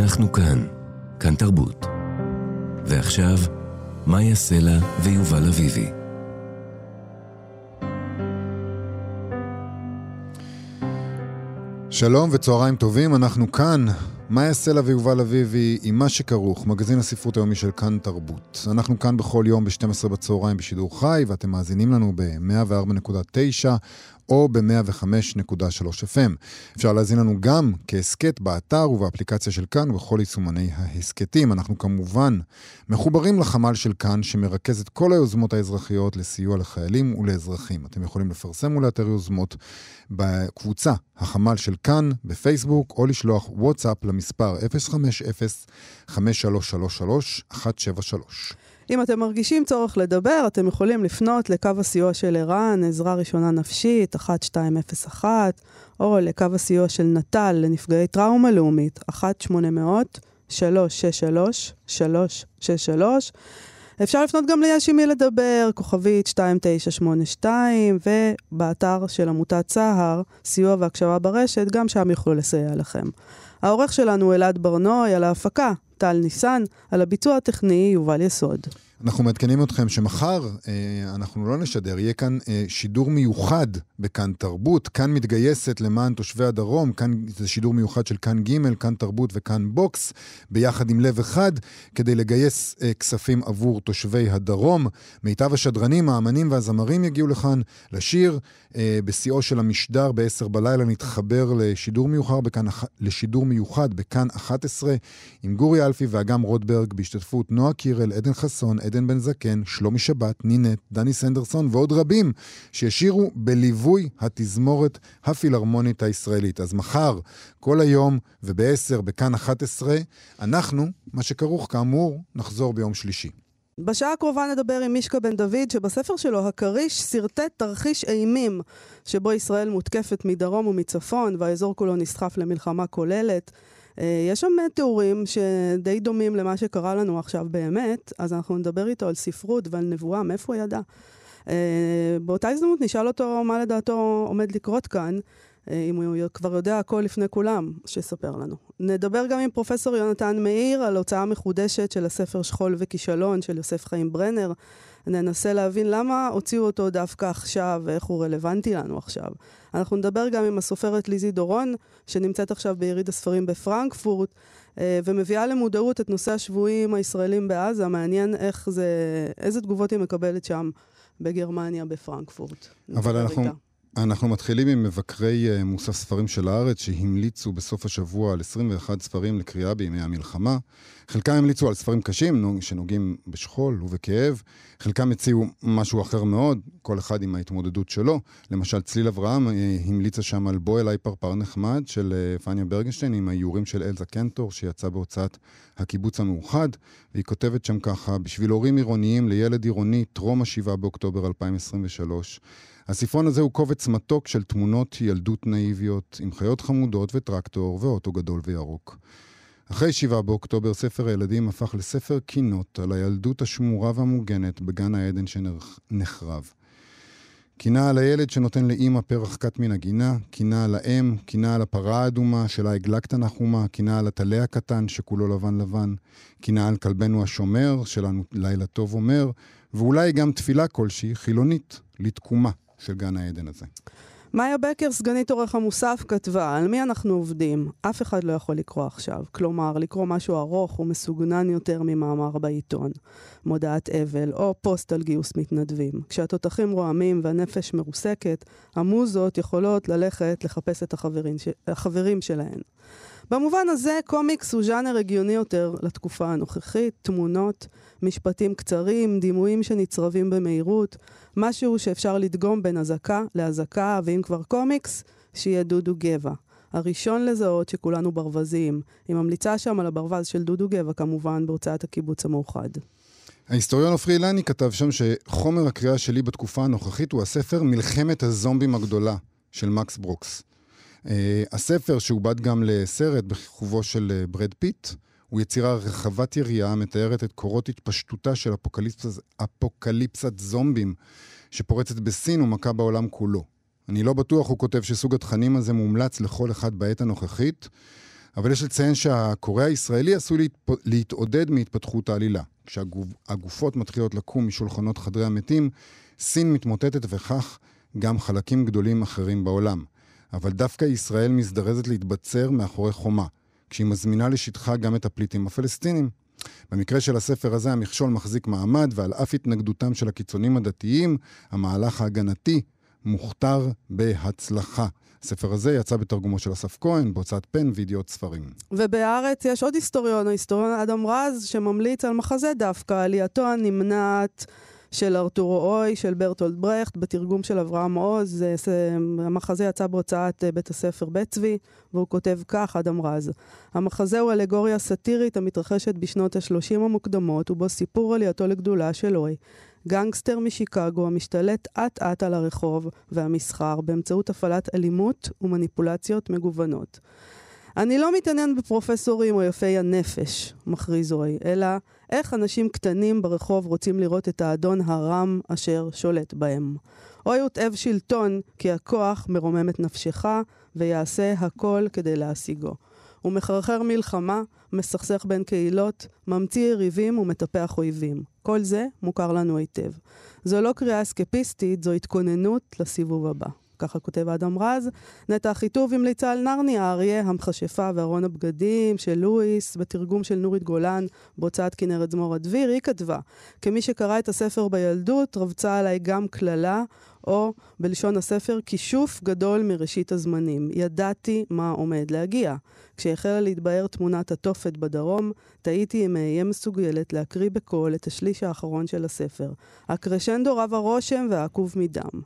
אנחנו כאן, כאן תרבות. ועכשיו, מאיה סלע ויובל אביבי. שלום וצהריים טובים, אנחנו כאן, מאיה סלע ויובל אביבי עם מה שכרוך, מגזין הספרות היומי של כאן תרבות. אנחנו כאן בכל יום ב-12 בצהריים בשידור חי, ואתם מאזינים לנו ב-104.9 או ב-105.3 FM. אפשר להזין לנו גם כהסכת באתר ובאפליקציה של כאן ובכל יישומני ההסכתים. אנחנו כמובן מחוברים לחמ"ל של כאן, שמרכז את כל היוזמות האזרחיות לסיוע לחיילים ולאזרחים. אתם יכולים לפרסם ולאתר יוזמות בקבוצה החמ"ל של כאן בפייסבוק, או לשלוח וואטסאפ למספר 050-5333-173. אם אתם מרגישים צורך לדבר, אתם יכולים לפנות לקו הסיוע של ער"ן, עזרה ראשונה נפשית, 1201, או לקו הסיוע של נט"ל לנפגעי טראומה לאומית, 1-800-363-363. אפשר לפנות גם ליש עם מי לדבר, כוכבית 2982, ובאתר של עמותת צהר, סיוע והקשבה ברשת, גם שם יוכלו לסייע לכם. העורך שלנו אלעד ברנוי, על ההפקה, טל ניסן, על הביצוע הטכני, יובל יסוד. אנחנו מעדכנים אתכם שמחר אה, אנחנו לא נשדר, יהיה כאן אה, שידור מיוחד בכאן תרבות. כאן מתגייסת למען תושבי הדרום, כאן זה שידור מיוחד של כאן ג', כאן תרבות וכאן בוקס, ביחד עם לב אחד, כדי לגייס אה, כספים עבור תושבי הדרום. מיטב השדרנים, האמנים והזמרים יגיעו לכאן לשיר. אה, בשיאו של המשדר ב-10 בלילה נתחבר לשידור מיוחד בכאן, לשידור מיוחד בכאן 11 עם גורי אלפי ואגם רוטברג בהשתתפות נועה קירל, עדן חסון, עדן בן זקן, שלומי שבת, נינט, דני סנדרסון ועוד רבים שישירו בליווי התזמורת הפילהרמונית הישראלית. אז מחר, כל היום וב-10 בכאן 11, אנחנו, מה שכרוך כאמור, נחזור ביום שלישי. בשעה הקרובה נדבר עם מישקה בן דוד, שבספר שלו, הכריש, שרטט תרחיש אימים, שבו ישראל מותקפת מדרום ומצפון, והאזור כולו נסחף למלחמה כוללת. אה, יש שם תיאורים שדי דומים למה שקרה לנו עכשיו באמת, אז אנחנו נדבר איתו על ספרות ועל נבואה, מאיפה הוא ידע. אה, באותה הזדמנות נשאל אותו מה לדעתו עומד לקרות כאן, אה, אם הוא כבר יודע הכל לפני כולם, שיספר לנו. נדבר גם עם פרופסור יונתן מאיר על הוצאה מחודשת של הספר שכול וכישלון של יוסף חיים ברנר. ננסה להבין למה הוציאו אותו דווקא עכשיו ואיך הוא רלוונטי לנו עכשיו. אנחנו נדבר גם עם הסופרת ליזי דורון, שנמצאת עכשיו ביריד הספרים בפרנקפורט, אה, ומביאה למודעות את נושא השבויים הישראלים בעזה. מעניין איך זה, איזה תגובות היא מקבלת שם בגרמניה, בפרנקפורט. אבל אנחנו... איתה. אנחנו מתחילים עם מבקרי uh, מוסף ספרים של הארץ שהמליצו בסוף השבוע על 21 ספרים לקריאה בימי המלחמה. חלקם המליצו על ספרים קשים שנוגעים בשכול ובכאב, חלקם הציעו משהו אחר מאוד, כל אחד עם ההתמודדות שלו. למשל, צליל אברהם uh, המליצה שם על בוא אליי פרפר נחמד של uh, פניה ברגנשטיין עם האיורים של אלזה קנטור, שיצא בהוצאת הקיבוץ המאוחד, והיא כותבת שם ככה, בשביל הורים עירוניים לילד עירוני, טרום ה-7 באוקטובר 2023. הספרון הזה הוא קובץ מתוק של תמונות ילדות נאיביות, עם חיות חמודות וטרקטור ואוטו גדול וירוק. אחרי שבעה באוקטובר, ספר הילדים הפך לספר קינות על הילדות השמורה והמוגנת בגן העדן שנחרב. קינה על הילד שנותן לאימא פרח כת מן הגינה, קינה על האם, קינה על הפרה האדומה שלה עגלה קטנה חומה, קינה על הטלה הקטן שכולו לבן לבן, קינה על כלבנו השומר, שלנו לילה טוב אומר, ואולי גם תפילה כלשהי, חילונית, לתקומה. של גן העדן הזה. מאיה בקר, סגנית עורך המוסף, כתבה, על מי אנחנו עובדים? אף אחד לא יכול לקרוא עכשיו. כלומר, לקרוא משהו ארוך ומסוגנן יותר ממאמר בעיתון, מודעת אבל, או פוסט על גיוס מתנדבים. כשהתותחים רועמים והנפש מרוסקת, המוזות יכולות ללכת לחפש את החברים, ש... החברים שלהן. במובן הזה, קומיקס הוא ז'אנר הגיוני יותר לתקופה הנוכחית, תמונות, משפטים קצרים, דימויים שנצרבים במהירות, משהו שאפשר לדגום בין אזעקה לאזעקה, ואם כבר קומיקס, שיהיה דודו גבע. הראשון לזהות שכולנו ברווזים. היא ממליצה שם על הברווז של דודו גבע, כמובן, בהוצאת הקיבוץ המאוחד. ההיסטוריון עופרי אילני כתב שם שחומר הקריאה שלי בתקופה הנוכחית הוא הספר מלחמת הזומבים הגדולה של מקס ברוקס. Uh, הספר שעובד גם לסרט בכיכובו של uh, ברד פיט, הוא יצירה רחבת יריעה המתארת את קורות התפשטותה של אפוקליפסת, אפוקליפסת זומבים שפורצת בסין ומכה בעולם כולו. אני לא בטוח, הוא כותב, שסוג התכנים הזה מומלץ לכל אחד בעת הנוכחית, אבל יש לציין שהקורא הישראלי עשוי להתפ... להתעודד מהתפתחות העלילה. כשהגופות מתחילות לקום משולחנות חדרי המתים, סין מתמוטטת וכך גם חלקים גדולים אחרים בעולם. אבל דווקא ישראל מזדרזת להתבצר מאחורי חומה, כשהיא מזמינה לשטחה גם את הפליטים הפלסטינים. במקרה של הספר הזה המכשול מחזיק מעמד, ועל אף התנגדותם של הקיצונים הדתיים, המהלך ההגנתי מוכתר בהצלחה. הספר הזה יצא בתרגומו של אסף כהן, בהוצאת פן וידיעות ספרים. ובהארץ יש עוד היסטוריון, ההיסטוריון אדם רז, שממליץ על מחזה דווקא, עלייתו הנמנעת של ארתורו אוי, של ברטולד ברכט, בתרגום של אברהם עוז. המחזה יצא בהוצאת אה, בית הספר בית צבי, והוא כותב כך, אדם רז: המחזה הוא אלגוריה סאטירית המתרחשת בשנות ה-30 המוקדמות, ובו סיפור עלייתו לגדולה של אוי. גנגסטר משיקגו המשתלט אט-אט על הרחוב והמסחר באמצעות הפעלת אלימות ומניפולציות מגוונות. אני לא מתעניין בפרופסורים או יפי הנפש, מכריז רוי, אלא איך אנשים קטנים ברחוב רוצים לראות את האדון הרם אשר שולט בהם. אוי הותאב שלטון, כי הכוח מרומם את נפשך, ויעשה הכל כדי להשיגו. הוא מחרחר מלחמה, מסכסך בין קהילות, ממציא יריבים ומטפח אויבים. כל זה מוכר לנו היטב. זו לא קריאה אסקפיסטית, זו התכוננות לסיבוב הבא. ככה כותב אדם רז. נטע אחיטוב המליצה על נרניה, האריה, המכשפה וארון הבגדים של לואיס, בתרגום של נורית גולן, בהוצאת כנרת זמור הדביר, היא כתבה, כמי שקרא את הספר בילדות, רבצה עליי גם קללה, או בלשון הספר, כישוף גדול מראשית הזמנים. ידעתי מה עומד להגיע. כשהחלה להתבהר תמונת התופת בדרום, תהיתי אם אהיה מסוגלת להקריא בקול את השליש האחרון של הספר. הקרשנדו רב הרושם והעקוב מדם.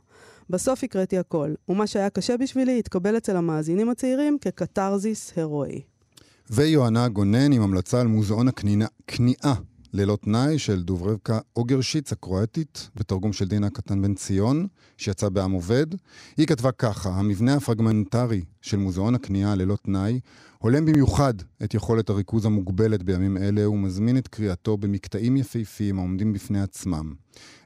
בסוף הקראתי הכל, ומה שהיה קשה בשבילי התקבל אצל המאזינים הצעירים כקתרזיס הירואי. ויוהנה גונן עם המלצה על מוזיאון הכניעה ללא תנאי של דוברבקה אוגרשיץ הקרואטית, בתרגום של דינה קטן בן ציון, שיצא בעם עובד. היא כתבה ככה: המבנה הפרגמנטרי של מוזיאון הכניעה ללא תנאי הולם במיוחד את יכולת הריכוז המוגבלת בימים אלה ומזמין את קריאתו במקטעים יפהפיים העומדים בפני עצמם.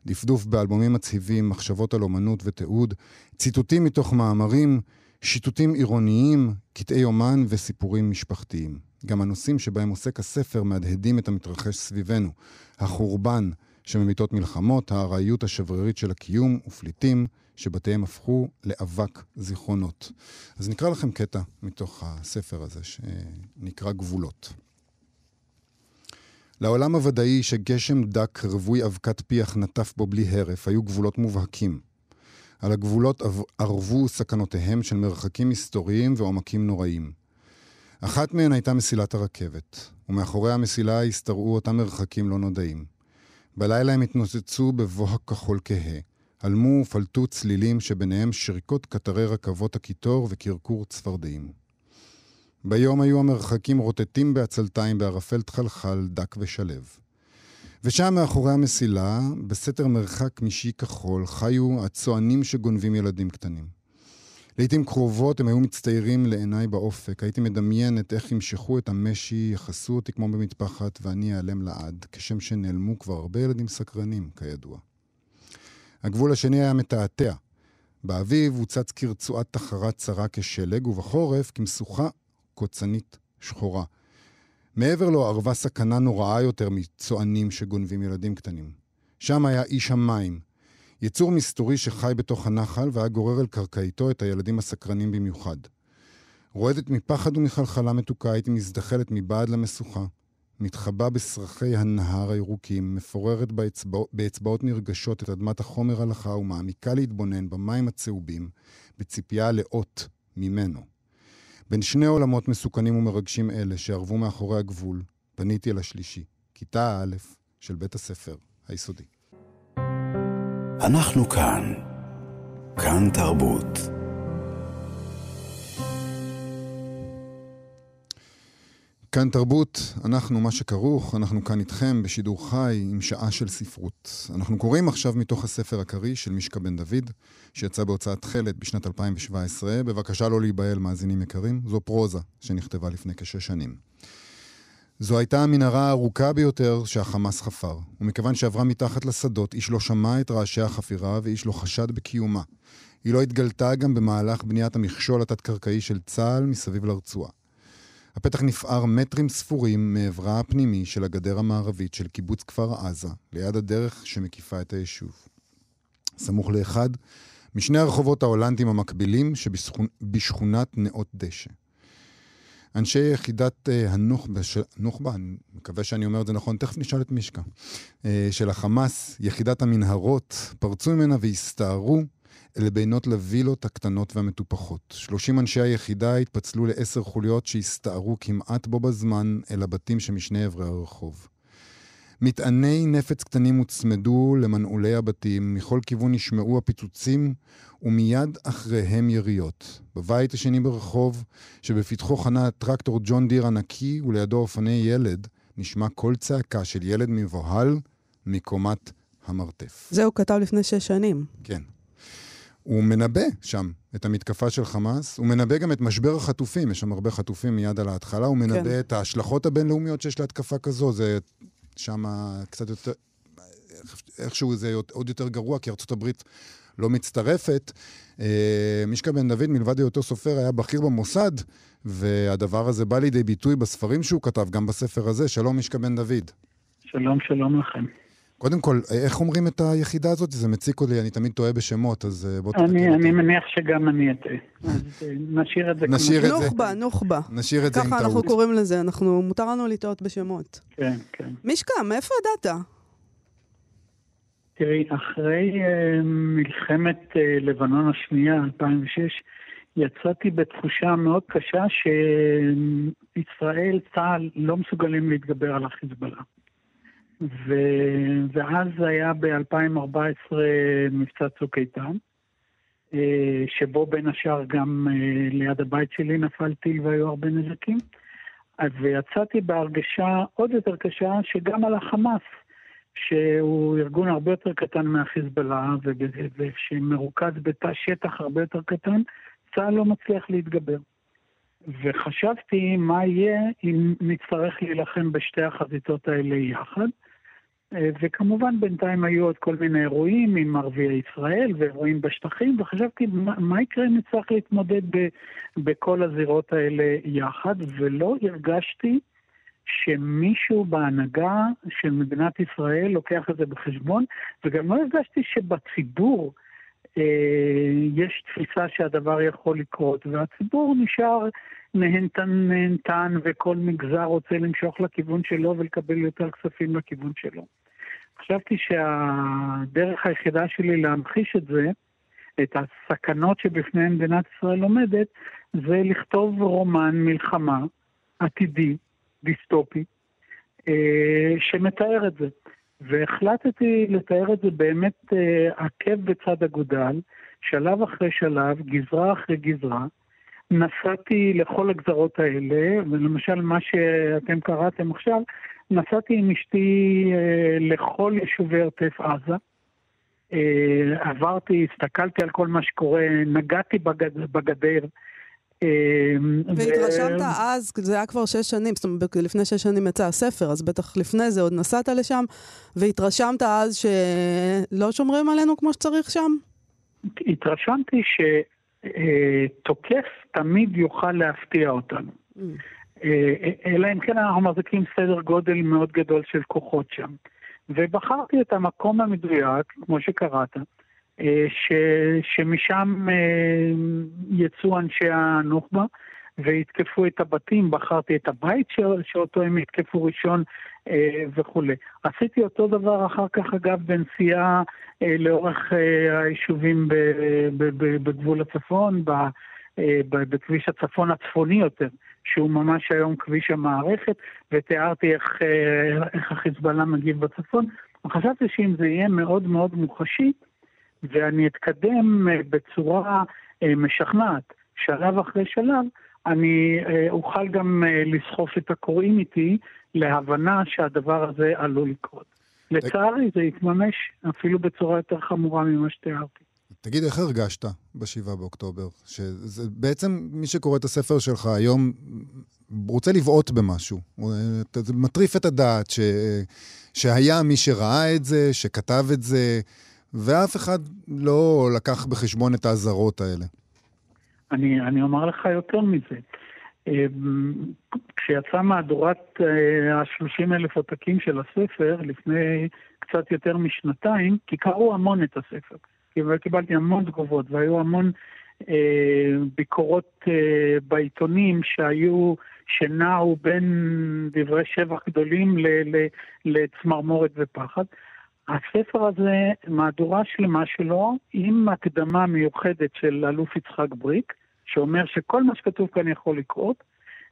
דפדוף באלבומים מצהיבים, מחשבות על אומנות ותיעוד, ציטוטים מתוך מאמרים, שיטוטים עירוניים, קטעי אומן וסיפורים משפחתיים. גם הנושאים שבהם עוסק הספר מהדהדים את המתרחש סביבנו. החורבן שממיתות מלחמות, הארעיות השברירית של הקיום ופליטים שבתיהם הפכו לאבק זיכרונות. אז נקרא לכם קטע מתוך הספר הזה שנקרא גבולות. לעולם הוודאי שגשם דק רווי אבקת פיח נטף בו בלי הרף, היו גבולות מובהקים. על הגבולות ערבו סכנותיהם של מרחקים מסתוריים ועומקים נוראים. אחת מהן הייתה מסילת הרכבת, ומאחורי המסילה השתרעו אותם מרחקים לא נודעים. בלילה הם התנוצצו בבוא הכחול כהה. הלמו ופלטו צלילים שביניהם שריקות קטרי רכבות הקיטור וקרקור צפרדעים. ביום היו המרחקים רוטטים בעצלתיים בערפל תחלחל, דק ושלו. ושם מאחורי המסילה, בסתר מרחק משי כחול, חיו הצוענים שגונבים ילדים קטנים. לעתים קרובות הם היו מצטיירים לעיניי באופק. הייתי מדמיין את איך ימשכו את המשי, יכסו אותי כמו במטפחת, ואני אעלם לעד, כשם שנעלמו כבר הרבה ילדים סקרנים, כידוע. הגבול השני היה מתעתע. באביב הוא צץ כרצועת תחרת צרה כשלג, ובחורף כמשוכה קוצנית שחורה. מעבר לו ערבה סכנה נוראה יותר מצוענים שגונבים ילדים קטנים. שם היה איש המים, יצור מסתורי שחי בתוך הנחל והיה גורר אל קרקעיתו את הילדים הסקרנים במיוחד. רועדת מפחד ומחלחלה מתוקה הייתי מזדחלת מבעד למשוכה, מתחבא בסרחי הנהר הירוקים, מפוררת באצבע... באצבעות נרגשות את אדמת החומר הלכה ומעמיקה להתבונן במים הצהובים, בציפייה לאות ממנו. בין שני עולמות מסוכנים ומרגשים אלה שערבו מאחורי הגבול, פניתי אל השלישי, כיתה א' של בית הספר היסודי. אנחנו כאן. כאן תרבות. כאן תרבות, אנחנו מה שכרוך, אנחנו כאן איתכם בשידור חי עם שעה של ספרות. אנחנו קוראים עכשיו מתוך הספר הקריא של מישקה בן דוד, שיצא בהוצאת תכלת בשנת 2017. בבקשה לא להיבהל, מאזינים יקרים, זו פרוזה שנכתבה לפני כשש שנים. זו הייתה המנהרה הארוכה ביותר שהחמאס חפר, ומכיוון שעברה מתחת לשדות, איש לא שמע את רעשי החפירה ואיש לא חשד בקיומה. היא לא התגלתה גם במהלך בניית המכשול התת-קרקעי של צה"ל מסביב לרצועה. הפתח נפער מטרים ספורים מעברה הפנימי של הגדר המערבית של קיבוץ כפר עזה, ליד הדרך שמקיפה את היישוב. סמוך לאחד משני הרחובות ההולנדיים המקבילים שבשכונת נאות דשא. אנשי יחידת uh, הנוח'בה, ש... נוח'בה, אני מקווה שאני אומר את זה נכון, תכף נשאל את מישקה, uh, של החמאס, יחידת המנהרות, פרצו ממנה והסתערו אל בינות לווילות הקטנות והמטופחות. 30 אנשי היחידה התפצלו לעשר חוליות שהסתערו כמעט בו בזמן אל הבתים שמשני אברי הרחוב. מטעני נפץ קטנים הוצמדו למנעולי הבתים, מכל כיוון נשמעו הפיצוצים, ומיד אחריהם יריות. בבית השני ברחוב, שבפתחו חנה טרקטור ג'ון דיר ענקי, ולידו אופני ילד, נשמע קול צעקה של ילד מבוהל מקומת המרתף. זה הוא כתב לפני שש שנים. כן. הוא מנבא שם את המתקפה של חמאס, הוא מנבא גם את משבר החטופים, יש שם הרבה חטופים מיד על ההתחלה, הוא מנבא כן. את ההשלכות הבינלאומיות שיש להתקפה כזו, זה שם קצת יותר, איכשהו זה עוד יותר גרוע, כי ארצות הברית לא מצטרפת. אה, מישקה בן דוד, מלבד היותו סופר, היה בכיר במוסד, והדבר הזה בא לידי ביטוי בספרים שהוא כתב, גם בספר הזה. שלום, מישקה בן דוד. שלום, שלום לכם. קודם כל, איך אומרים את היחידה הזאת? זה מציק אותי, אני תמיד טועה בשמות, אז אה, בוא תתקן אותי. אני מניח שגם אני אטעה. אז אה, נשאיר את זה כמו... נשאיר את זה. נוח'בה, נוח'בה. נשאיר את זה עם טעות. ככה אנחנו קוראים לזה, אנחנו, מותר לנו לטעות בשמות. כן, כן. מישקה, מאיפה ידעת? תראי, אחרי uh, מלחמת uh, לבנון השנייה, 2006, יצאתי בתחושה מאוד קשה שישראל, צה"ל, לא מסוגלים להתגבר על החיזבאללה. ו... ואז היה ב-2014 מבצע צוק איתן, אה, שבו בין השאר גם אה, ליד הבית שלי נפל טיל והיו הרבה נזקים. אז יצאתי בהרגשה עוד יותר קשה שגם על החמאס, שהוא ארגון הרבה יותר קטן מהחיזבאללה ושמרוכז בתא שטח הרבה יותר קטן, צה"ל לא מצליח להתגבר. וחשבתי מה יהיה אם נצטרך להילחם בשתי החזיתות האלה יחד. אה, וכמובן בינתיים היו עוד כל מיני אירועים עם ערביי ישראל ואירועים בשטחים, וחשבתי מה, מה יקרה אם נצטרך להתמודד ב, בכל הזירות האלה יחד, ולא הרגשתי שמישהו בהנהגה של מדינת ישראל לוקח את זה בחשבון, וגם לא הרגשתי שבציבור אה, יש תפיסה שהדבר יכול לקרות, והציבור נשאר נהנתן נהנתן, וכל מגזר רוצה למשוך לכיוון שלו ולקבל יותר כספים לכיוון שלו. חשבתי שהדרך היחידה שלי להמחיש את זה, את הסכנות שבפניהן מדינת ישראל עומדת, זה לכתוב רומן מלחמה עתידי, דיסטופי, אה, שמתאר את זה. והחלטתי לתאר את זה באמת אה, עקב בצד אגודל, שלב אחרי שלב, גזרה אחרי גזרה. נסעתי לכל הגזרות האלה, ולמשל מה שאתם קראתם עכשיו, נסעתי עם אשתי אה, לכל יישובי עוטף עזה. אה, עברתי, הסתכלתי על כל מה שקורה, נגעתי בגד, בגדר. אה, והתרשמת ו... אז, זה היה כבר שש שנים, זאת אומרת, לפני שש שנים יצא הספר, אז בטח לפני זה עוד נסעת לשם, והתרשמת אז שלא שומרים עלינו כמו שצריך שם? התרשמתי שתוקף תמיד יוכל להפתיע אותנו. Mm. אה, אלא אם כן אנחנו מחזיקים סדר גודל מאוד גדול של כוחות שם. ובחרתי את המקום המדויק, כמו שקראת, אה, ש, שמשם אה, יצאו אנשי הנוח'בה ויתקפו את הבתים, בחרתי את הבית ש, שאותו הם יתקפו ראשון וכולי. עשיתי אותו דבר אחר כך, אגב, בנסיעה לאורך היישובים בגבול הצפון, בכביש הצפון הצפוני יותר. שהוא ממש היום כביש המערכת, ותיארתי איך, אה, איך החיזבאללה מגיב בצפון. וחשבתי שאם זה יהיה מאוד מאוד מוחשי, ואני אתקדם אה, בצורה אה, משכנעת, שלב אחרי שלב, אני אוכל גם לסחוף את הקוראים איתי להבנה שהדבר הזה עלול לקרות. לצערי זה יתממש אפילו בצורה יותר חמורה ממה שתיארתי. תגיד, איך הרגשת ב-7 באוקטובר? שזה בעצם, מי שקורא את הספר שלך היום רוצה לבעוט במשהו. זה מטריף את הדעת ש... שהיה מי שראה את זה, שכתב את זה, ואף אחד לא לקח בחשבון את האזהרות האלה. אני, אני אומר לך יותר מזה. כשיצאה מהדורת ה-30 אלף עותקים של הספר לפני קצת יותר משנתיים, כי קראו המון את הספר. קיבלתי המון תגובות והיו המון אה, ביקורות אה, בעיתונים שהיו, שנעו בין דברי שבח גדולים לצמרמורת ופחד. הספר הזה, מהדורה שלמה שלו, עם הקדמה מיוחדת של אלוף יצחק בריק, שאומר שכל מה שכתוב כאן יכול לקרות,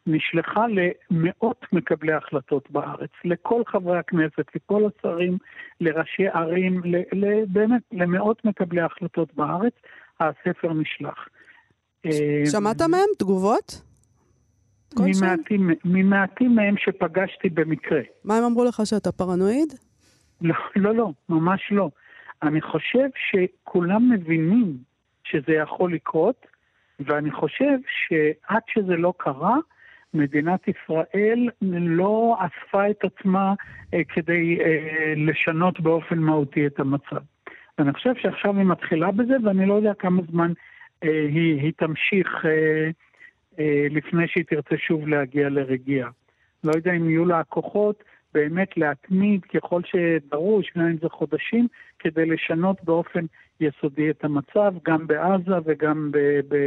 נשלחה למאות מקבלי החלטות בארץ, לכל חברי הכנסת, לכל השרים, לראשי ערים, באמת למאות מקבלי החלטות בארץ, הספר נשלח. שמעת מהם תגובות? ממעטים, ממעטים מהם שפגשתי במקרה. מה הם אמרו לך, שאתה פרנואיד? לא, לא, לא, ממש לא. אני חושב שכולם מבינים שזה יכול לקרות, ואני חושב שעד שזה לא קרה, מדינת ישראל לא אספה את עצמה אה, כדי אה, לשנות באופן מהותי את המצב. ואני חושב שעכשיו היא מתחילה בזה, ואני לא יודע כמה זמן אה, היא, היא תמשיך אה, אה, לפני שהיא תרצה שוב להגיע לרגיעה. לא יודע אם יהיו לה הכוחות באמת להתמיד ככל שדרוש, גם אם זה חודשים, כדי לשנות באופן יסודי את המצב, גם בעזה וגם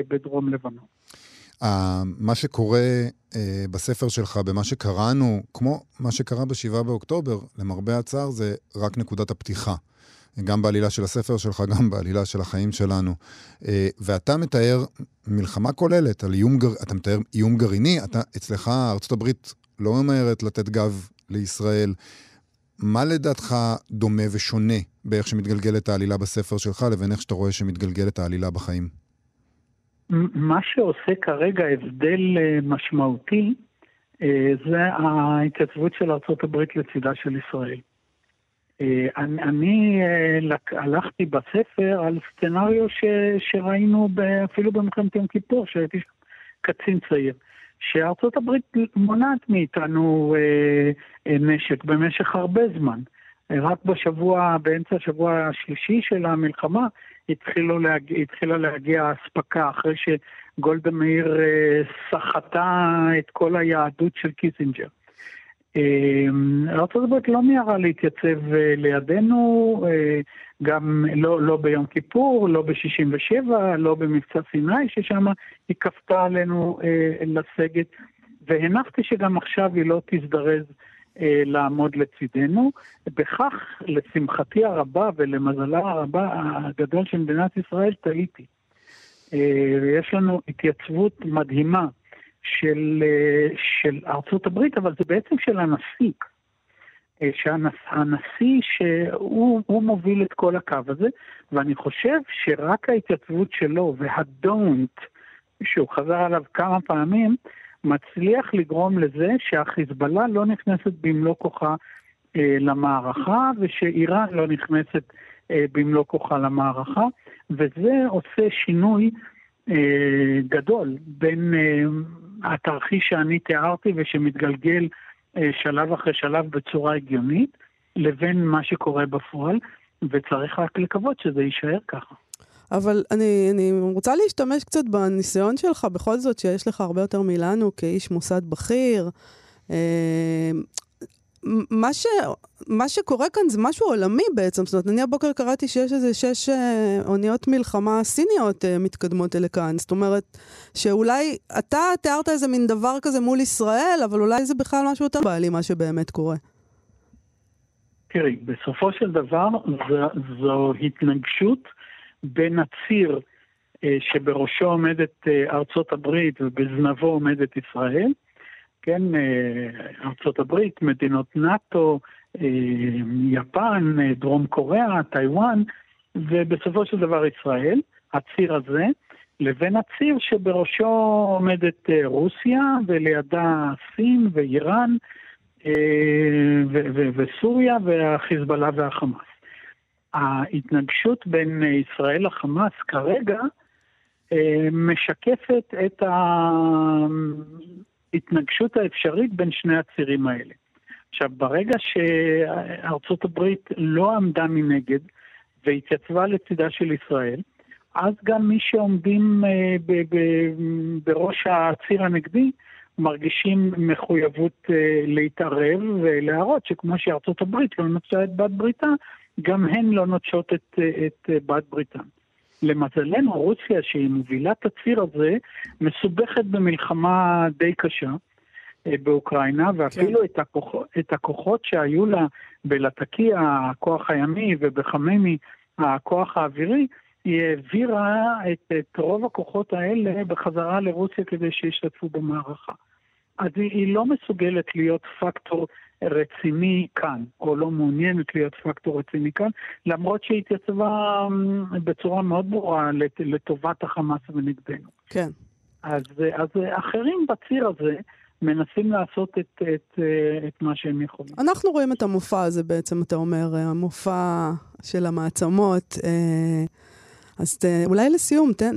בדרום לבנון. מה שקורה אה, בספר שלך, במה שקראנו, כמו מה שקרה ב-7 באוקטובר, למרבה הצער, זה רק נקודת הפתיחה. גם בעלילה של הספר שלך, גם בעלילה של החיים שלנו. אה, ואתה מתאר מלחמה כוללת על איום, גר... אתה מתאר איום גרעיני, אתה, אצלך הברית לא ממהרת לתת גב לישראל. מה לדעתך דומה ושונה באיך שמתגלגלת העלילה בספר שלך לבין איך שאתה רואה שמתגלגלת העלילה בחיים? מה שעושה כרגע הבדל אה, משמעותי אה, זה ההתייצבות של ארה"ב לצידה של ישראל. אה, אני, אני הלכתי בספר על סצנריו ש, שראינו אפילו במלחמת יום כיפור, שהייתי קצין צעיר. שארצות הברית מונעת מאיתנו אה, נשק במשך הרבה זמן. רק בשבוע, באמצע השבוע השלישי של המלחמה, להגיע, התחילה להגיע אספקה אחרי שגולדה מאיר אה, סחטה את כל היהדות של קיסינג'ר. אה, ארה"ב לא מיהרה להתייצב אה, לידינו, אה, גם לא, לא ביום כיפור, לא ב-67', לא במבצע סיני, ששם היא כפתה עלינו אה, לסגת, והנחתי שגם עכשיו היא לא תזדרז לעמוד לצידנו. בכך, לשמחתי הרבה ולמזלה הרבה הגדול של מדינת ישראל, טעיתי. אה, יש לנו התייצבות מדהימה של, אה, של ארצות הברית, אבל זה בעצם של הנשיא. אה, שהנשיא שהוא מוביל את כל הקו הזה, ואני חושב שרק ההתייצבות שלו והדונט, שהוא חזר עליו כמה פעמים, מצליח לגרום לזה שהחיזבאללה לא נכנסת במלוא כוחה אה, למערכה, ושאיראן לא נכנסת אה, במלוא כוחה למערכה, וזה עושה שינוי אה, גדול בין אה, התרחיש שאני תיארתי ושמתגלגל אה, שלב אחרי שלב בצורה הגיונית, לבין מה שקורה בפועל, וצריך רק לקוות שזה יישאר ככה. אבל אני, אני רוצה להשתמש קצת בניסיון שלך, בכל זאת שיש לך הרבה יותר מאיתנו כאיש מוסד בכיר. אה, מה, ש, מה שקורה כאן זה משהו עולמי בעצם. זאת אומרת, אני הבוקר קראתי שיש איזה שש אה, אוניות מלחמה סיניות אה, מתקדמות אלה כאן. זאת אומרת, שאולי אתה תיארת איזה מין דבר כזה מול ישראל, אבל אולי זה בכלל משהו יותר בעלי, מה שבאמת קורה. תראי, בסופו של דבר זו, זו התנגשות בין הציר אה, שבראשו עומדת אה, ארצות הברית ובזנבו עומדת ישראל, כן, אה, ארצות הברית, מדינות נאט"ו, יפן, דרום קוריאה, טיוואן, ובסופו של דבר ישראל, הציר הזה, לבין הציר שבראשו עומדת רוסיה, ולידה סין ואיראן, וסוריה והחיזבאללה והחמאס. ההתנגשות בין ישראל לחמאס כרגע משקפת את ההתנגשות האפשרית בין שני הצירים האלה. עכשיו, ברגע שארצות הברית לא עמדה מנגד והתייצבה לצידה של ישראל, אז גם מי שעומדים uh, ב- בראש הציר הנגדי מרגישים מחויבות אה, להתערב ולהראות שכמו שארצות הברית לא נוטשה את בת בריתה, גם הן לא נוטשות את, את בת בריתן. למזלנו, רוסיה, שהיא מובילה את הציר הזה, מסובכת במלחמה די קשה אה, באוקראינה, ואפילו כן. את, הכוח, את הכוחות שהיו לה בלטקיה, הכוח הימי, ובחממי, הכוח האווירי, היא העבירה את, את רוב הכוחות האלה בחזרה לרוסיה כדי שישתתפו במערכה. אז היא, היא לא מסוגלת להיות פקטור רציני כאן, או לא מעוניינת להיות פקטור רציני כאן, למרות שהיא התייצבה אמ, בצורה מאוד ברורה לטובת החמאס ונגדנו. כן. אז, אז אחרים בציר הזה מנסים לעשות את, את, את מה שהם יכולים. אנחנו רואים את המופע הזה בעצם, אתה אומר, המופע של המעצמות. אה, אז ת, אולי לסיום, תן,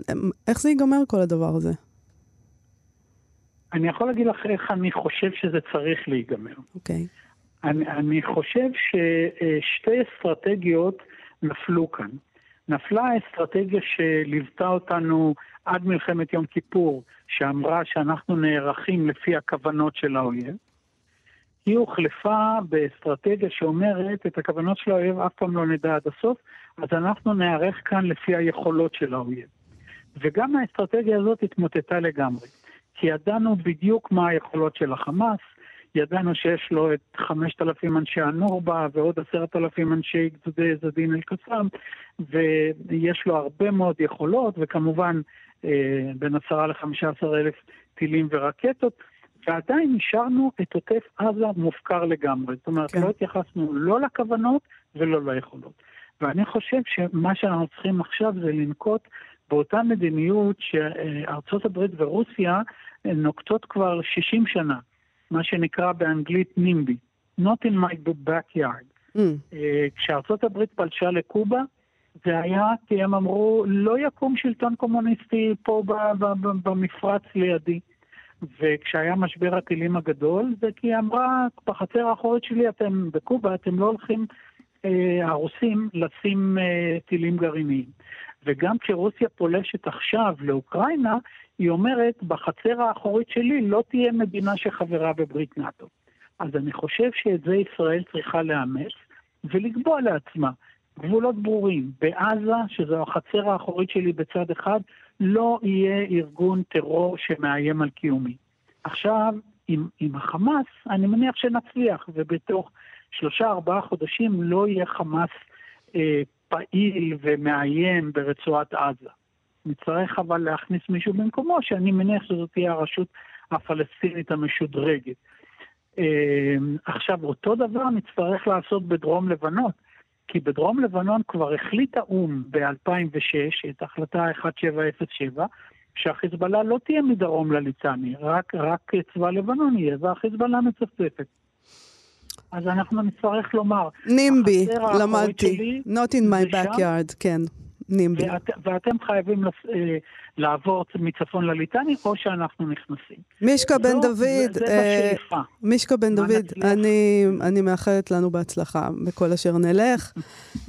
איך זה ייגמר כל הדבר הזה? אני יכול להגיד לך איך אני חושב שזה צריך להיגמר. אוקיי. Okay. אני, אני חושב ששתי אסטרטגיות נפלו כאן. נפלה האסטרטגיה שליוותה אותנו עד מלחמת יום כיפור, שאמרה שאנחנו נערכים לפי הכוונות של האויב. היא הוחלפה באסטרטגיה שאומרת, את הכוונות של האויב אף פעם לא נדע עד הסוף, אז אנחנו נערך כאן לפי היכולות של האויב. וגם האסטרטגיה הזאת התמוטטה לגמרי. כי ידענו בדיוק מה היכולות של החמאס, ידענו שיש לו את 5,000 אנשי הנורבה ועוד 10,000 אנשי גדודי זדין אל-קסאם, ויש לו הרבה מאוד יכולות, וכמובן אה, בין 10 ל-15 אלף טילים ורקטות, ועדיין נשארנו את עוטף עזה מופקר לגמרי. זאת אומרת, כן. לא התייחסנו לא לכוונות ולא ליכולות. ואני חושב שמה שאנחנו צריכים עכשיו זה לנקוט באותה מדיניות שארצות הברית ורוסיה נוקטות כבר 60 שנה, מה שנקרא באנגלית נימבי, Not in my backyard. Mm. אה, כשארצות הברית פלשה לקובה, זה היה כי הם אמרו, לא יקום שלטון קומוניסטי פה במפרץ לידי. וכשהיה משבר הטילים הגדול, זה כי היא אמרה, בחצר האחורית שלי אתם בקובה, אתם לא הולכים, אה, הרוסים, לשים אה, טילים גרעיניים. וגם כשרוסיה פולשת עכשיו לאוקראינה, היא אומרת, בחצר האחורית שלי לא תהיה מדינה שחברה בברית נאט"ו. אז אני חושב שאת זה ישראל צריכה לאמץ ולקבוע לעצמה גבולות ברורים. בעזה, שזו החצר האחורית שלי בצד אחד, לא יהיה ארגון טרור שמאיים על קיומי. עכשיו, עם, עם החמאס, אני מניח שנצליח, ובתוך שלושה ארבעה חודשים לא יהיה חמאס אה, פעיל ומאיים ברצועת עזה. נצטרך אבל להכניס מישהו במקומו, שאני מניח שזאת תהיה הרשות הפלסטינית המשודרגת. אה, עכשיו, אותו דבר נצטרך לעשות בדרום לבנון, כי בדרום לבנון כבר החליט האו"ם ב-2006 את החלטה 1707, שהחיזבאללה לא תהיה מדרום לליצני, רק, רק צבא לבנון יהיה, והחיזבאללה מצפצפת. אז אנחנו נצטרך לומר, נימבי, למדתי, not in my backyard, כן. נימבי. ואת, ואתם חייבים לס, אה, לעבור מצפון לליטני, או שאנחנו נכנסים. מישקה בן דוד, זה, זה אה, מישקה בן דוד, אני, אני מאחלת לנו בהצלחה בכל אשר נלך.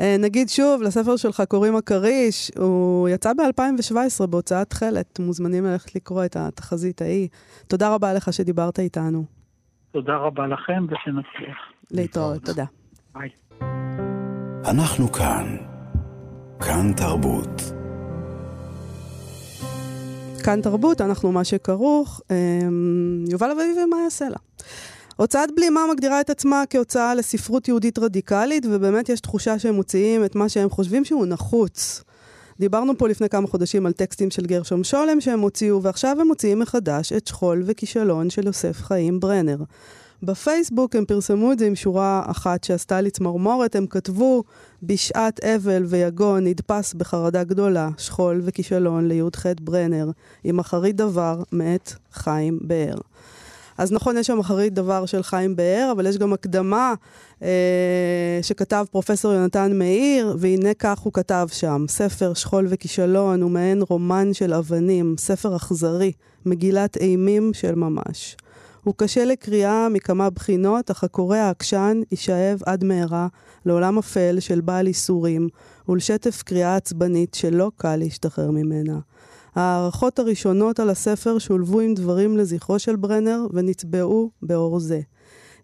אה, נגיד שוב, לספר שלך קוראים הכריש, הוא יצא ב-2017 בהוצאת תכלת, מוזמנים ללכת לקרוא את התחזית ההיא. תודה רבה לך שדיברת איתנו. תודה רבה לכם ושנצליח. להתראות, תודה. ביי. אנחנו כאן. כאן תרבות. כאן תרבות, אנחנו מה שכרוך. אמ, יובל אביבי ומאיה סלע. הוצאת בלימה מגדירה את עצמה כהוצאה לספרות יהודית רדיקלית, ובאמת יש תחושה שהם מוציאים את מה שהם חושבים שהוא נחוץ. דיברנו פה לפני כמה חודשים על טקסטים של גרשום שולם שהם הוציאו, ועכשיו הם מוציאים מחדש את שכול וכישלון של יוסף חיים ברנר. בפייסבוק הם פרסמו את זה עם שורה אחת שעשתה לי צמרמורת, הם כתבו בשעת אבל ויגון נדפס בחרדה גדולה, שכול וכישלון לי"ח ברנר, עם אחרית דבר מאת חיים באר. אז נכון, יש שם אחרית דבר של חיים באר, אבל יש גם הקדמה אה, שכתב פרופסור יונתן מאיר, והנה כך הוא כתב שם: ספר שכול וכישלון הוא מעין רומן של אבנים, ספר אכזרי, מגילת אימים של ממש. הוא קשה לקריאה מכמה בחינות, אך הקורא העקשן יישאב עד מהרה לעולם אפל של בעל ייסורים, ולשטף קריאה עצבנית שלא קל להשתחרר ממנה. ההערכות הראשונות על הספר שולבו עם דברים לזכרו של ברנר ונצבעו באור זה.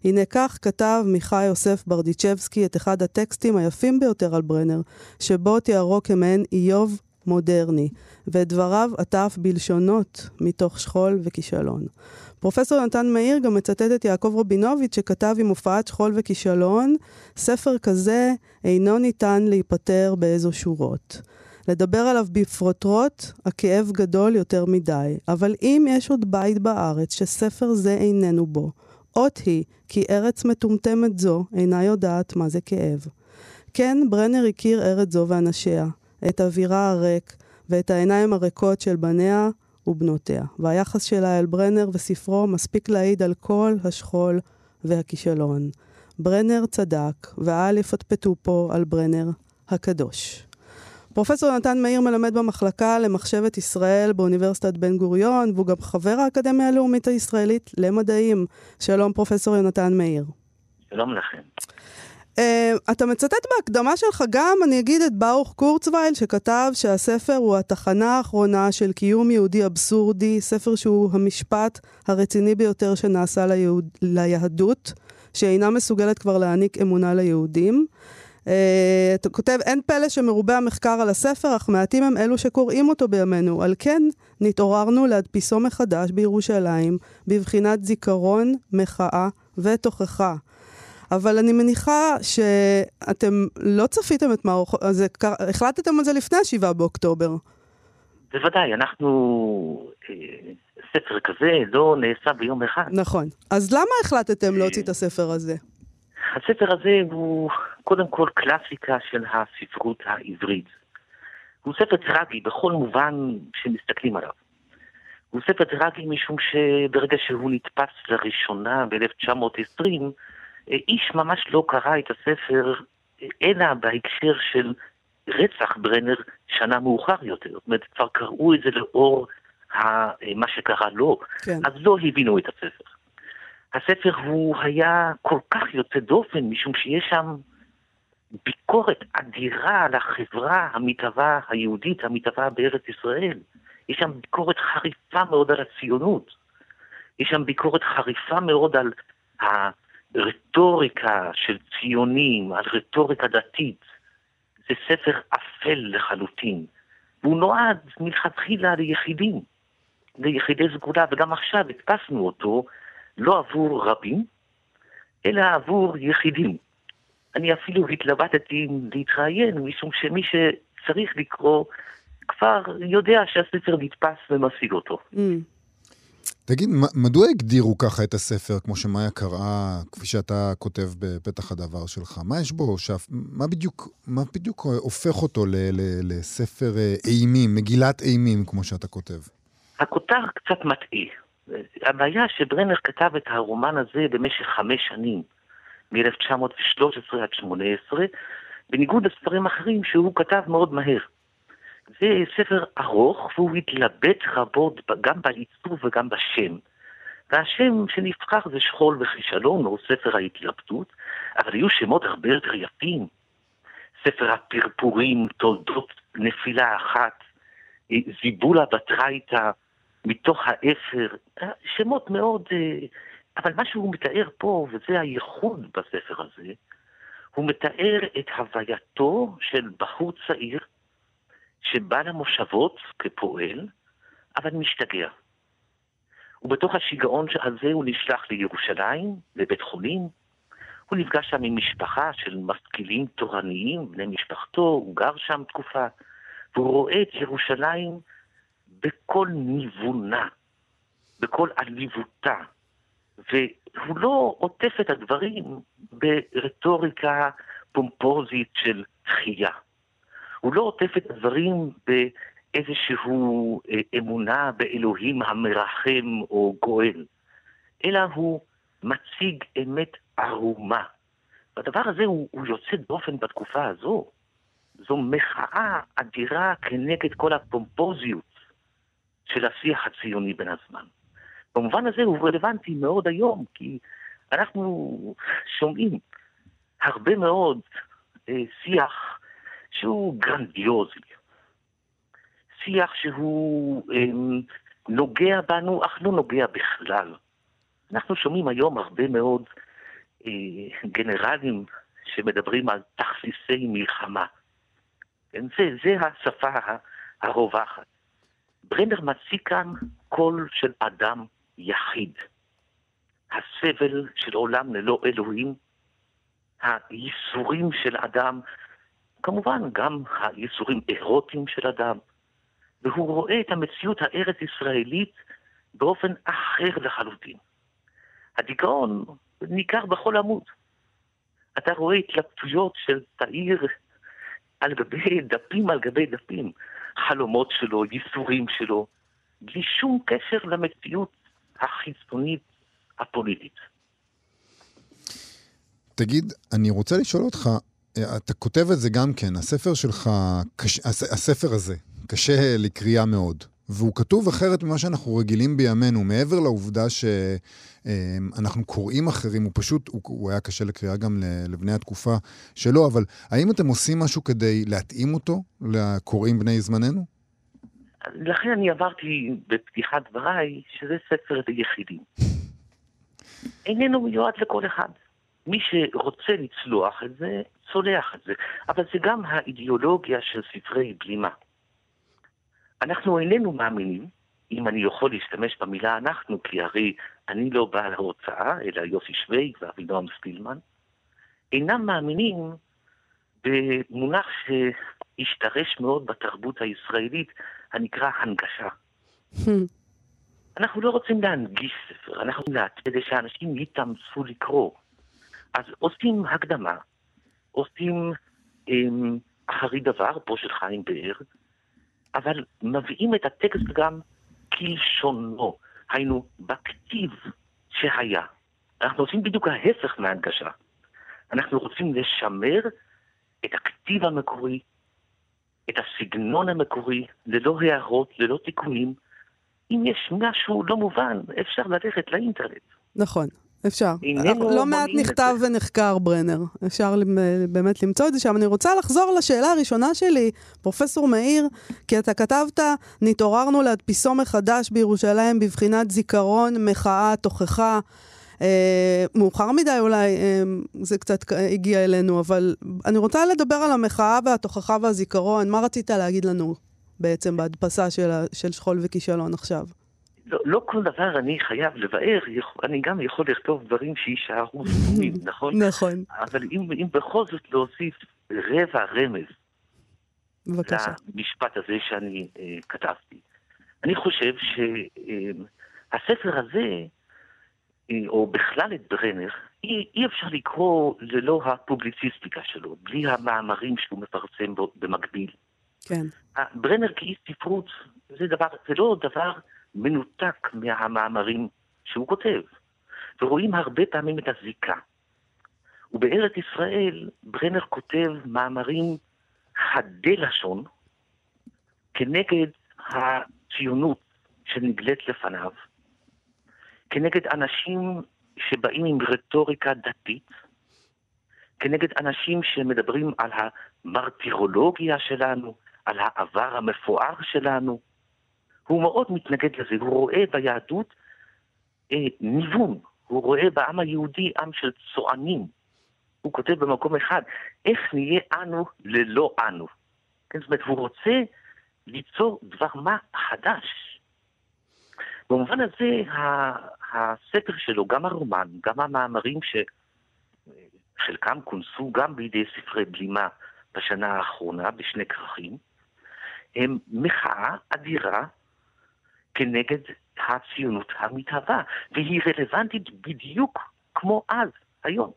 הנה כך כתב מיכה יוסף ברדיצ'בסקי את אחד הטקסטים היפים ביותר על ברנר, שבו תיארו כמעין איוב מודרני, ואת דבריו עטף בלשונות מתוך שכול וכישלון. פרופסור נתן מאיר גם מצטט את יעקב רבינוביץ' שכתב עם הופעת שכול וכישלון, ספר כזה אינו ניתן להיפטר באיזו שורות. לדבר עליו בפרוטרוט, הכאב גדול יותר מדי. אבל אם יש עוד בית בארץ שספר זה איננו בו, אות היא כי ארץ מטומטמת זו אינה יודעת מה זה כאב. כן, ברנר הכיר ארץ זו ואנשיה, את אווירה הריק ואת העיניים הריקות של בניה ובנותיה. והיחס שלה אל ברנר וספרו מספיק להעיד על כל השכול והכישלון. ברנר צדק, ואל יפטפטו פה על ברנר הקדוש. פרופסור נתן מאיר מלמד במחלקה למחשבת ישראל באוניברסיטת בן גוריון, והוא גם חבר האקדמיה הלאומית הישראלית למדעים. שלום, פרופסור יונתן מאיר. שלום לכם. Uh, אתה מצטט בהקדמה שלך גם, אני אגיד, את ברוך קורצווייל, שכתב שהספר הוא התחנה האחרונה של קיום יהודי אבסורדי, ספר שהוא המשפט הרציני ביותר שנעשה ליהוד, ליהדות, שאינה מסוגלת כבר להעניק אמונה ליהודים. Uh, אתה כותב, אין פלא שמרובה המחקר על הספר, אך מעטים הם אלו שקוראים אותו בימינו. על כן, נתעוררנו להדפיסו מחדש בירושלים, בבחינת זיכרון, מחאה ותוכחה. אבל אני מניחה שאתם לא צפיתם את מערכות, אז החלטתם על זה לפני ה-7 באוקטובר. בוודאי, אנחנו... אה, ספר כזה לא נעשה ביום אחד. נכון. אז למה החלטתם להוציא את הספר הזה? הספר הזה הוא קודם כל קלאסיקה של הספרות העברית. הוא ספר טרגי בכל מובן שמסתכלים עליו. הוא ספר טרגי משום שברגע שהוא נתפס לראשונה ב-1920, איש ממש לא קרא את הספר אלא בהקשר של רצח ברנר שנה מאוחר יותר. זאת אומרת, כבר קראו את זה לאור מה שקרה לו, כן. אז לא הבינו את הספר. הספר הוא היה כל כך יוצא דופן, משום שיש שם ביקורת אדירה על החברה המתהווה היהודית, המתהווה בארץ ישראל. יש שם ביקורת חריפה מאוד על הציונות. יש שם ביקורת חריפה מאוד על רטוריקה של ציונים, על רטוריקה דתית, זה ספר אפל לחלוטין. והוא נועד מלכתחילה ליחידים, ליחידי סגולה, וגם עכשיו הדפסנו אותו לא עבור רבים, אלא עבור יחידים. אני אפילו התלבטתי להתראיין, משום שמי שצריך לקרוא כבר יודע שהספר נתפס ומשיג אותו. Mm. תגיד, מדוע הגדירו ככה את הספר, כמו שמאיה קראה, כפי שאתה כותב בפתח הדבר שלך? מה יש בו? שאף, מה, בדיוק, מה בדיוק הופך אותו ל, ל, לספר אה, אימים, מגילת אימים, כמו שאתה כותב? הכותר קצת מטעה. הבעיה שברנר כתב את הרומן הזה במשך חמש שנים, מ-1913 עד 18, בניגוד לספרים אחרים שהוא כתב מאוד מהר. זה ספר ארוך, והוא התלבט רבות גם בעיצוב וגם בשם. והשם שנבחר זה שכול וכישלון, או ספר ההתלבטות, אבל היו שמות הרבה יותר יפים. ספר הפרפורים, תולדות נפילה אחת, זיבולה בתרייתא, מתוך האפר, שמות מאוד... אה, אבל מה שהוא מתאר פה, וזה הייחוד בספר הזה, הוא מתאר את הווייתו של בחור צעיר שבא למושבות כפועל, אבל משתגע. ובתוך השיגעון הזה הוא נשלח לירושלים, לבית חולים. הוא נפגש שם עם משפחה של משכילים תורניים, בני משפחתו, הוא גר שם תקופה, והוא רואה את ירושלים בכל ניוונה, בכל עליבותה, והוא לא עוטף את הדברים ברטוריקה פומפוזית של חייה. הוא לא עוטף את הדברים באיזשהו אה, אמונה באלוהים המרחם או גואל, אלא הוא מציג אמת ערומה. והדבר הזה הוא, הוא יוצא דופן בתקופה הזו. זו מחאה אדירה כנגד כל הפומפוזיות של השיח הציוני בין הזמן. במובן הזה הוא רלוונטי מאוד היום, כי אנחנו שומעים הרבה מאוד אה, שיח שהוא גרנדיוזי. שיח שהוא אמ, נוגע בנו, אך לא נוגע בכלל. אנחנו שומעים היום הרבה מאוד אה, גנרלים שמדברים על תכסיסי מלחמה. כן, זה, זה השפה הרווחת. ברנר מציג כאן קול של אדם יחיד. הסבל של עולם ללא אלוהים, הייסורים של אדם, כמובן גם הייסורים אירוטיים של אדם, והוא רואה את המציאות הארץ-ישראלית באופן אחר לחלוטין. הדיכאון ניכר בכל עמוד. אתה רואה התלבטויות של תאיר על גבי דפים על גבי דפים, חלומות שלו, ייסורים שלו, בלי שום קשר למציאות החיצונית הפוליטית. תגיד, אני רוצה לשאול אותך, אתה כותב את זה גם כן, הספר שלך, קש... הספר הזה, קשה לקריאה מאוד. והוא כתוב אחרת ממה שאנחנו רגילים בימינו, מעבר לעובדה שאנחנו קוראים אחרים, הוא פשוט, הוא, הוא היה קשה לקריאה גם לבני התקופה שלו, אבל האם אתם עושים משהו כדי להתאים אותו לקוראים בני זמננו? לכן אני עברתי בפתיחת דבריי שזה ספר ליחידים. איננו מיועד לכל אחד. מי שרוצה לצלוח את זה, צולח את זה. אבל זה גם האידיאולוגיה של ספרי בלימה. אנחנו איננו מאמינים, אם אני יכול להשתמש במילה אנחנו, כי הרי אני לא בעל ההוצאה, אלא יוסי שוויג ואבינועם סטילמן, אינם מאמינים במונח שהשתרש מאוד בתרבות הישראלית, הנקרא הנגשה. אנחנו לא רוצים להנגיש ספר, אנחנו רוצים כדי שאנשים יתאמצו לקרוא. אז עושים הקדמה, עושים אמ, אחרי דבר, פה של חיים באר, אבל מביאים את הטקסט גם כלשונו, היינו בכתיב שהיה. אנחנו עושים בדיוק ההפך מהנגשה. אנחנו רוצים לשמר את הכתיב המקורי, את הסגנון המקורי, ללא הערות, ללא תיקונים. אם יש משהו לא מובן, אפשר ללכת לאינטרנט. נכון. אפשר. לא מעט נכתב ונחקר ברנר. אפשר באמת למצוא את זה שם. אני רוצה לחזור לשאלה הראשונה שלי, פרופסור מאיר, כי אתה כתבת, נתעוררנו להדפיסו מחדש בירושלים בבחינת זיכרון, מחאה, תוכחה. אה, מאוחר מדי אולי, אה, זה קצת הגיע אלינו, אבל אני רוצה לדבר על המחאה והתוכחה והזיכרון. מה רצית להגיד לנו בעצם בהדפסה של, של שכול וכישלון עכשיו? לא, לא כל דבר אני חייב לבאר, אני גם יכול לכתוב דברים שיישארו סתומים, נכון? נכון. אבל אם, אם בכל זאת להוסיף רבע רמז בבקשה. למשפט הזה שאני אה, כתבתי, אני חושב שהספר אה, הזה, אה, או בכלל את ברנר, אי, אי אפשר לקרוא ללא הפובליציסטיקה שלו, בלי המאמרים שהוא מפרסם במקביל. כן. ברנר כאיש ספרות זה דבר, זה לא דבר מנותק מהמאמרים שהוא כותב, ורואים הרבה פעמים את הזיקה. ובארץ ישראל ברנר כותב מאמרים חדי לשון כנגד הציונות שנגלית לפניו, כנגד אנשים שבאים עם רטוריקה דתית, כנגד אנשים שמדברים על המרטירולוגיה שלנו, על העבר המפואר שלנו, הוא מאוד מתנגד לזה, הוא רואה ביהדות אה, ניוון, הוא רואה בעם היהודי עם של צוענים. הוא כותב במקום אחד, איך נהיה אנו ללא אנו. כן, זאת אומרת, הוא רוצה ליצור דבר מה חדש. במובן הזה, הספר שלו, גם הרומן, גם המאמרים שחלקם כונסו גם בידי ספרי בלימה בשנה האחרונה, בשני כרכים, הם מחאה אדירה כנגד הציונות המתהווה, והיא רלוונטית בדיוק כמו אז, היום.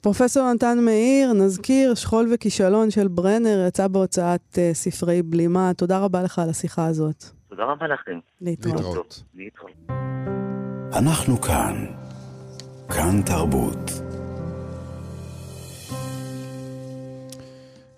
פרופסור נתן מאיר, נזכיר, שכול וכישלון של ברנר יצא בהוצאת uh, ספרי בלימה. תודה רבה לך על השיחה הזאת. תודה רבה לכם. להתראות. להתראות. אנחנו כאן. כאן תרבות.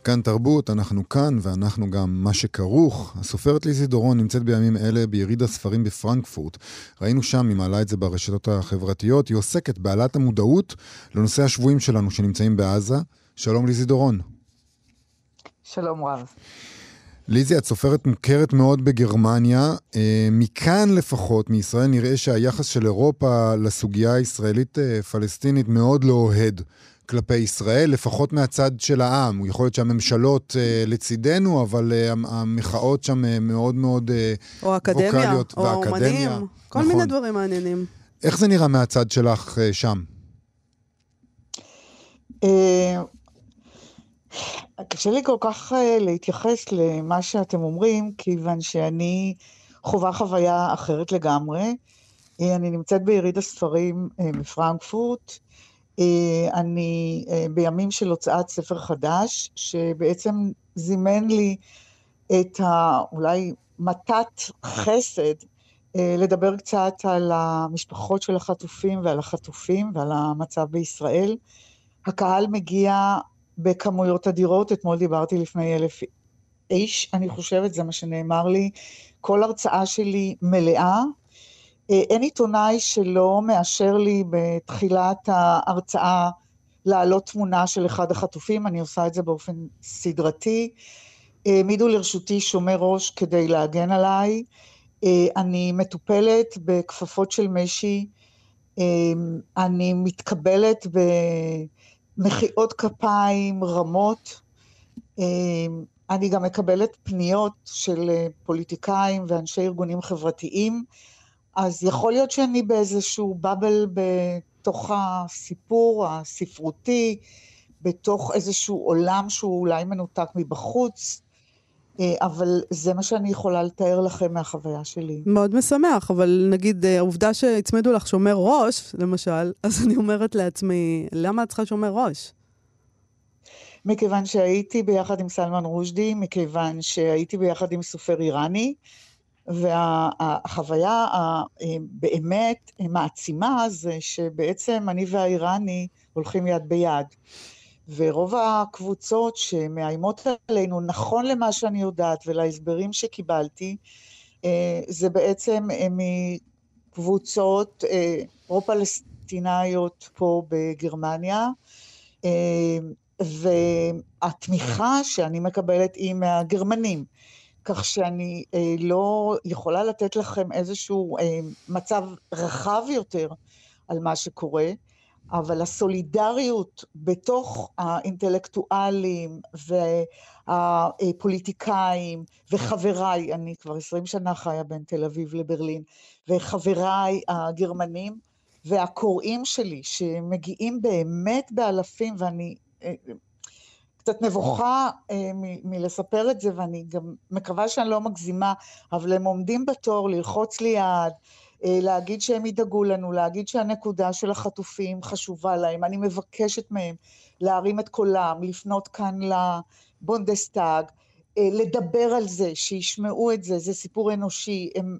כאן תרבות, אנחנו כאן, ואנחנו גם מה שכרוך. הסופרת ליזי דורון נמצאת בימים אלה ביריד הספרים בפרנקפורט. ראינו שם, היא מעלה את זה ברשתות החברתיות. היא עוסקת בהעלאת המודעות לנושא השבויים שלנו שנמצאים בעזה. שלום ליזי דורון. שלום רב. ליזי, את סופרת מוכרת מאוד בגרמניה. אה, מכאן לפחות, מישראל, נראה שהיחס של אירופה לסוגיה הישראלית-פלסטינית מאוד לא אוהד כלפי ישראל, לפחות מהצד של העם. יכול להיות שהממשלות אה, לצידנו, אבל אה, המחאות שם מאוד מאוד או אקדמיה, ווקליות. או האומנים, כל נכון. מיני דברים מעניינים. איך זה נראה מהצד שלך שם? קשה לי כל כך אה, להתייחס למה שאתם אומרים, כיוון שאני חווה חוויה אחרת לגמרי. אה, אני נמצאת ביריד הספרים אה, בפרנקפורט. אני בימים של הוצאת ספר חדש, שבעצם זימן לי את האולי מתת חסד לדבר קצת על המשפחות של החטופים ועל החטופים ועל המצב בישראל. הקהל מגיע בכמויות אדירות, אתמול דיברתי לפני אלף איש, אני חושבת, זה מה שנאמר לי. כל הרצאה שלי מלאה. אה, אין עיתונאי שלא מאשר לי בתחילת ההרצאה להעלות תמונה של אחד החטופים, אני עושה את זה באופן סדרתי. העמידו לרשותי שומר ראש כדי להגן עליי. אה, אני מטופלת בכפפות של משי. אה, אני מתקבלת ב... מחיאות כפיים, רמות. אני גם מקבלת פניות של אה, פוליטיקאים ואנשי ארגונים חברתיים, אז יכול להיות שאני באיזשהו באבל בתוך הסיפור הספרותי, בתוך איזשהו עולם שהוא אולי מנותק מבחוץ, אה, אבל זה מה שאני יכולה לתאר לכם מהחוויה שלי. מאוד משמח, אבל נגיד, אה, העובדה שהצמידו לך שומר ראש, למשל, אז אני אומרת לעצמי, למה את צריכה שומר ראש? מכיוון שהייתי ביחד עם סלמן רושדי, מכיוון שהייתי ביחד עם סופר איראני, והחוויה הבאמת מעצימה זה שבעצם אני והאיראני הולכים יד ביד. ורוב הקבוצות שמאיימות עלינו, נכון למה שאני יודעת ולהסברים שקיבלתי, אה, זה בעצם אה, מקבוצות אה, פרו-פלסטינאיות פה בגרמניה, והתמיכה שאני מקבלת היא מהגרמנים. כך שאני לא יכולה לתת לכם איזשהו מצב רחב יותר על מה שקורה. אבל הסולידריות בתוך האינטלקטואלים והפוליטיקאים וחבריי, אני כבר עשרים שנה חיה בין תל אביב לברלין, וחבריי הגרמנים והקוראים שלי, שמגיעים באמת באלפים, ואני אה, קצת נבוכה אה, מלספר את זה, ואני גם מקווה שאני לא מגזימה, אבל הם עומדים בתור ללחוץ לי יד, אה, להגיד שהם ידאגו לנו, להגיד שהנקודה של החטופים חשובה להם. אני מבקשת מהם להרים את קולם, לפנות כאן לבונדסטאג, אה, לדבר על זה, שישמעו את זה, זה סיפור אנושי. הם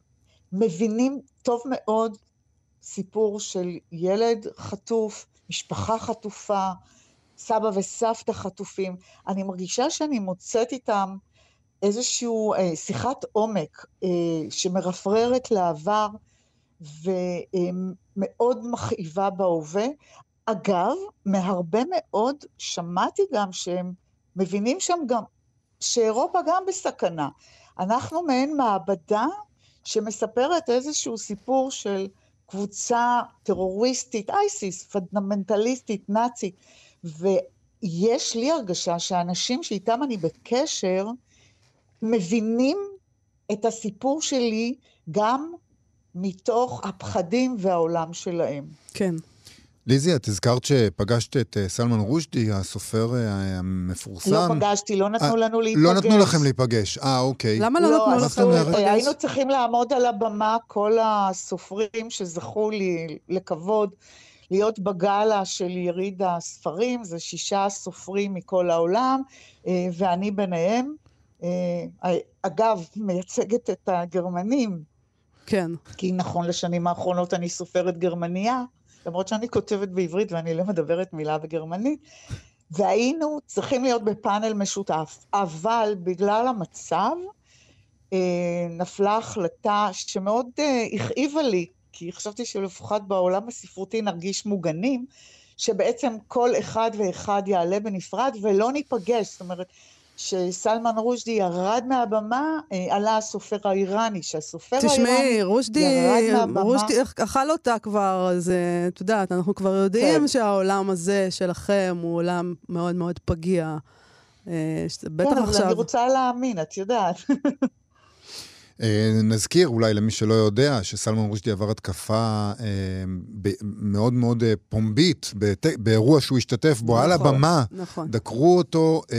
מבינים טוב מאוד סיפור של ילד חטוף, משפחה חטופה, סבא וסבתא חטופים. אני מרגישה שאני מוצאת איתם איזושהי אה, שיחת עומק אה, שמרפררת לעבר, ומאוד מכאיבה בהווה. אגב, מהרבה מאוד שמעתי גם שהם מבינים שם גם שאירופה גם בסכנה. אנחנו מעין מעבדה שמספרת איזשהו סיפור של קבוצה טרוריסטית, אייסיס, פונדמנטליסטית, נאצית, ויש לי הרגשה שהאנשים שאיתם אני בקשר מבינים את הסיפור שלי גם מתוך הפחדים והעולם שלהם. כן. ליזי, את הזכרת שפגשת את אה, סלמן רושדי, הסופר אה, המפורסם. לא פגשתי, לא נתנו אה, לנו להיפגש. לא נתנו לכם להיפגש, אה, אוקיי. למה לא, לא נתנו לכם להיפגש? היינו צריכים לעמוד על הבמה, כל הסופרים שזכו לי לכבוד, להיות בגאלה של יריד הספרים, זה שישה סופרים מכל העולם, ואני ביניהם. אגב, מייצגת את הגרמנים. כן. כי נכון לשנים האחרונות אני סופרת גרמניה, למרות שאני כותבת בעברית ואני לא מדברת מילה בגרמנית, והיינו צריכים להיות בפאנל משותף, אבל בגלל המצב, אה, נפלה החלטה שמאוד אה, הכאיבה לי, כי חשבתי שלפחות בעולם הספרותי נרגיש מוגנים, שבעצם כל אחד ואחד יעלה בנפרד ולא ניפגש. זאת אומרת, שסלמן רושדי ירד מהבמה, אה, עלה הסופר האיראני, שהסופר האיראני תשמעי, רושדי, ירד מהבמה. רושדי אכל אותה כבר, אז אה, את יודעת, אנחנו כבר יודעים כן. שהעולם הזה שלכם הוא עולם מאוד מאוד פגיע. אה, בטח כן, אבל אני עכשיו... רוצה להאמין, את יודעת. אה, נזכיר אולי למי שלא יודע שסלמן רושדי עבר התקפה אה, ב- מאוד מאוד אה, פומבית בת- באירוע שהוא השתתף בו על נכון, הבמה. נכון. דקרו אותו, אה,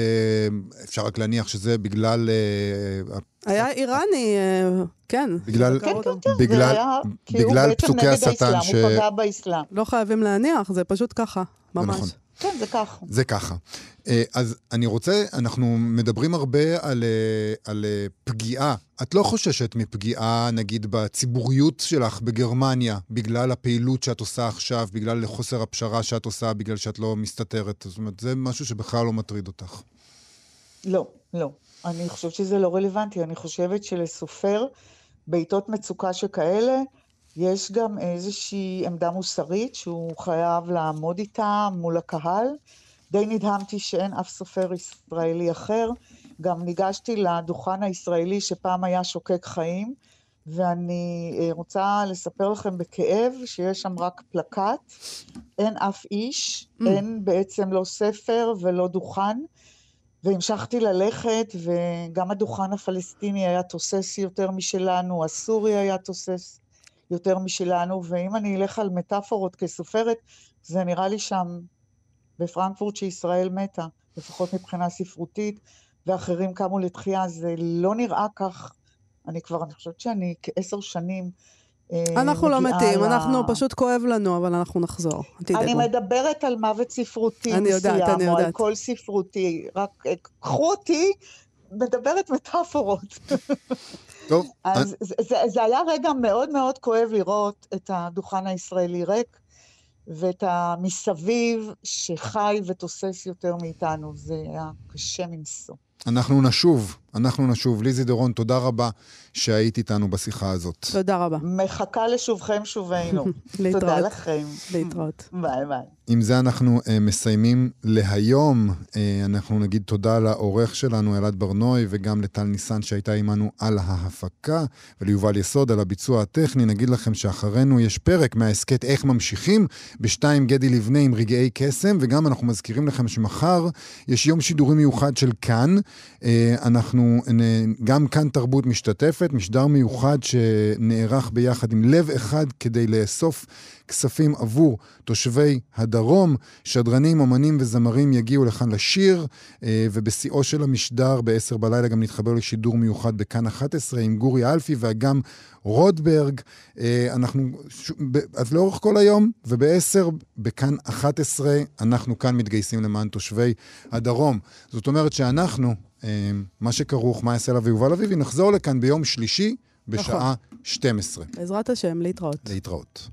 אפשר רק להניח שזה בגלל... אה, היה איראני, אה, כן. בגלל- כן. כן, כן, בגלל- זה היה, כי הוא בגלל בעצם פסוקי נגד השטן האסלאם, ש- הוא פגע באסלאם. לא חייבים להניח, זה פשוט ככה, ממש. נכון. כן, זה ככה. זה ככה. אה, אז אני רוצה, אנחנו מדברים הרבה על, אה, על אה, פגיעה. את לא חוששת מפגיעה, נגיד, בציבוריות שלך בגרמניה, בגלל הפעילות שאת עושה עכשיו, בגלל חוסר הפשרה שאת עושה, בגלל שאת לא מסתתרת? זאת אומרת, זה משהו שבכלל לא מטריד אותך. לא, לא. אני חושבת שזה לא רלוונטי. אני חושבת שלסופר, בעיתות מצוקה שכאלה, יש גם איזושהי עמדה מוסרית שהוא חייב לעמוד איתה מול הקהל. די נדהמתי שאין אף סופר ישראלי אחר. גם ניגשתי לדוכן הישראלי שפעם היה שוקק חיים, ואני אה, רוצה לספר לכם בכאב שיש שם רק פלקט, אין אף איש, Mm. אין בעצם לא ספר ולא דוכן. והמשכתי ללכת, וגם הדוכן הפלסטיני היה תוסס יותר משלנו, הסורי היה תוסס יותר משלנו, ואם אני אלך על מטאפורות כסופרת, זה נראה לי שם בפרנקפורט שישראל מתה, לפחות מבחינה ספרותית, ואחרים קמו לתחייה, זה לא נראה כך. אני כבר, אני חושבת שאני כעשר שנים אה, אנחנו לא מתים, אנחנו פשוט כואב לנו, אבל אנחנו נחזור. אני מדברת על מוות ספרותי אני יודעת, מסוים, אני או על. קול ספרותי. רק אה, קחו אותי, מדברת מטאפורות. טוב, אז זה, זה, זה היה רגע מאוד מאוד כואב לראות את הדוכן הישראלי ריק, ואת המסביב שחי ותוסס יותר מאיתנו. זה היה קשה מנשוא. אנחנו נשוב, אנחנו נשוב. ליזי דורון, תודה רבה שהיית איתנו בשיחה הזאת. תודה רבה. מחכה לשובכם שובנו. תודה להתראות. לכם. להתראות. ביי ביי. עם זה אנחנו uh, מסיימים להיום. Uh, אנחנו נגיד תודה לעורך שלנו, אלעד ברנוי, וגם לטל ניסן שהייתה עמנו על ההפקה, וליובל יסוד על הביצוע הטכני. נגיד לכם שאחרינו יש פרק מההסכת איך ממשיכים, בשתיים גדי לבנה עם רגעי קסם, וגם אנחנו מזכירים לכם שמחר יש יום שידורי מיוחד של כאן. Uh, אנחנו, גם כאן תרבות משתתפת, משדר מיוחד שנערך ביחד עם לב אחד כדי לאסוף כספים עבור תושבי הדרום. שדרנים, אמנים וזמרים יגיעו לכאן לשיר, אה, ובשיאו של המשדר ב-10 בלילה גם נתחבר לשידור מיוחד בכאן 11 עם גורי אלפי ואגם רודברג. אה, אנחנו. אז לאורך כל היום, וב-10 בכאן 11 אנחנו כאן מתגייסים למען תושבי הדרום. זאת אומרת שאנחנו, אה, מה שכרוך, מה יעשה לה ויובל אביבי, נחזור לכאן ביום שלישי בשעה 12. בעזרת השם, להתראות. להתראות.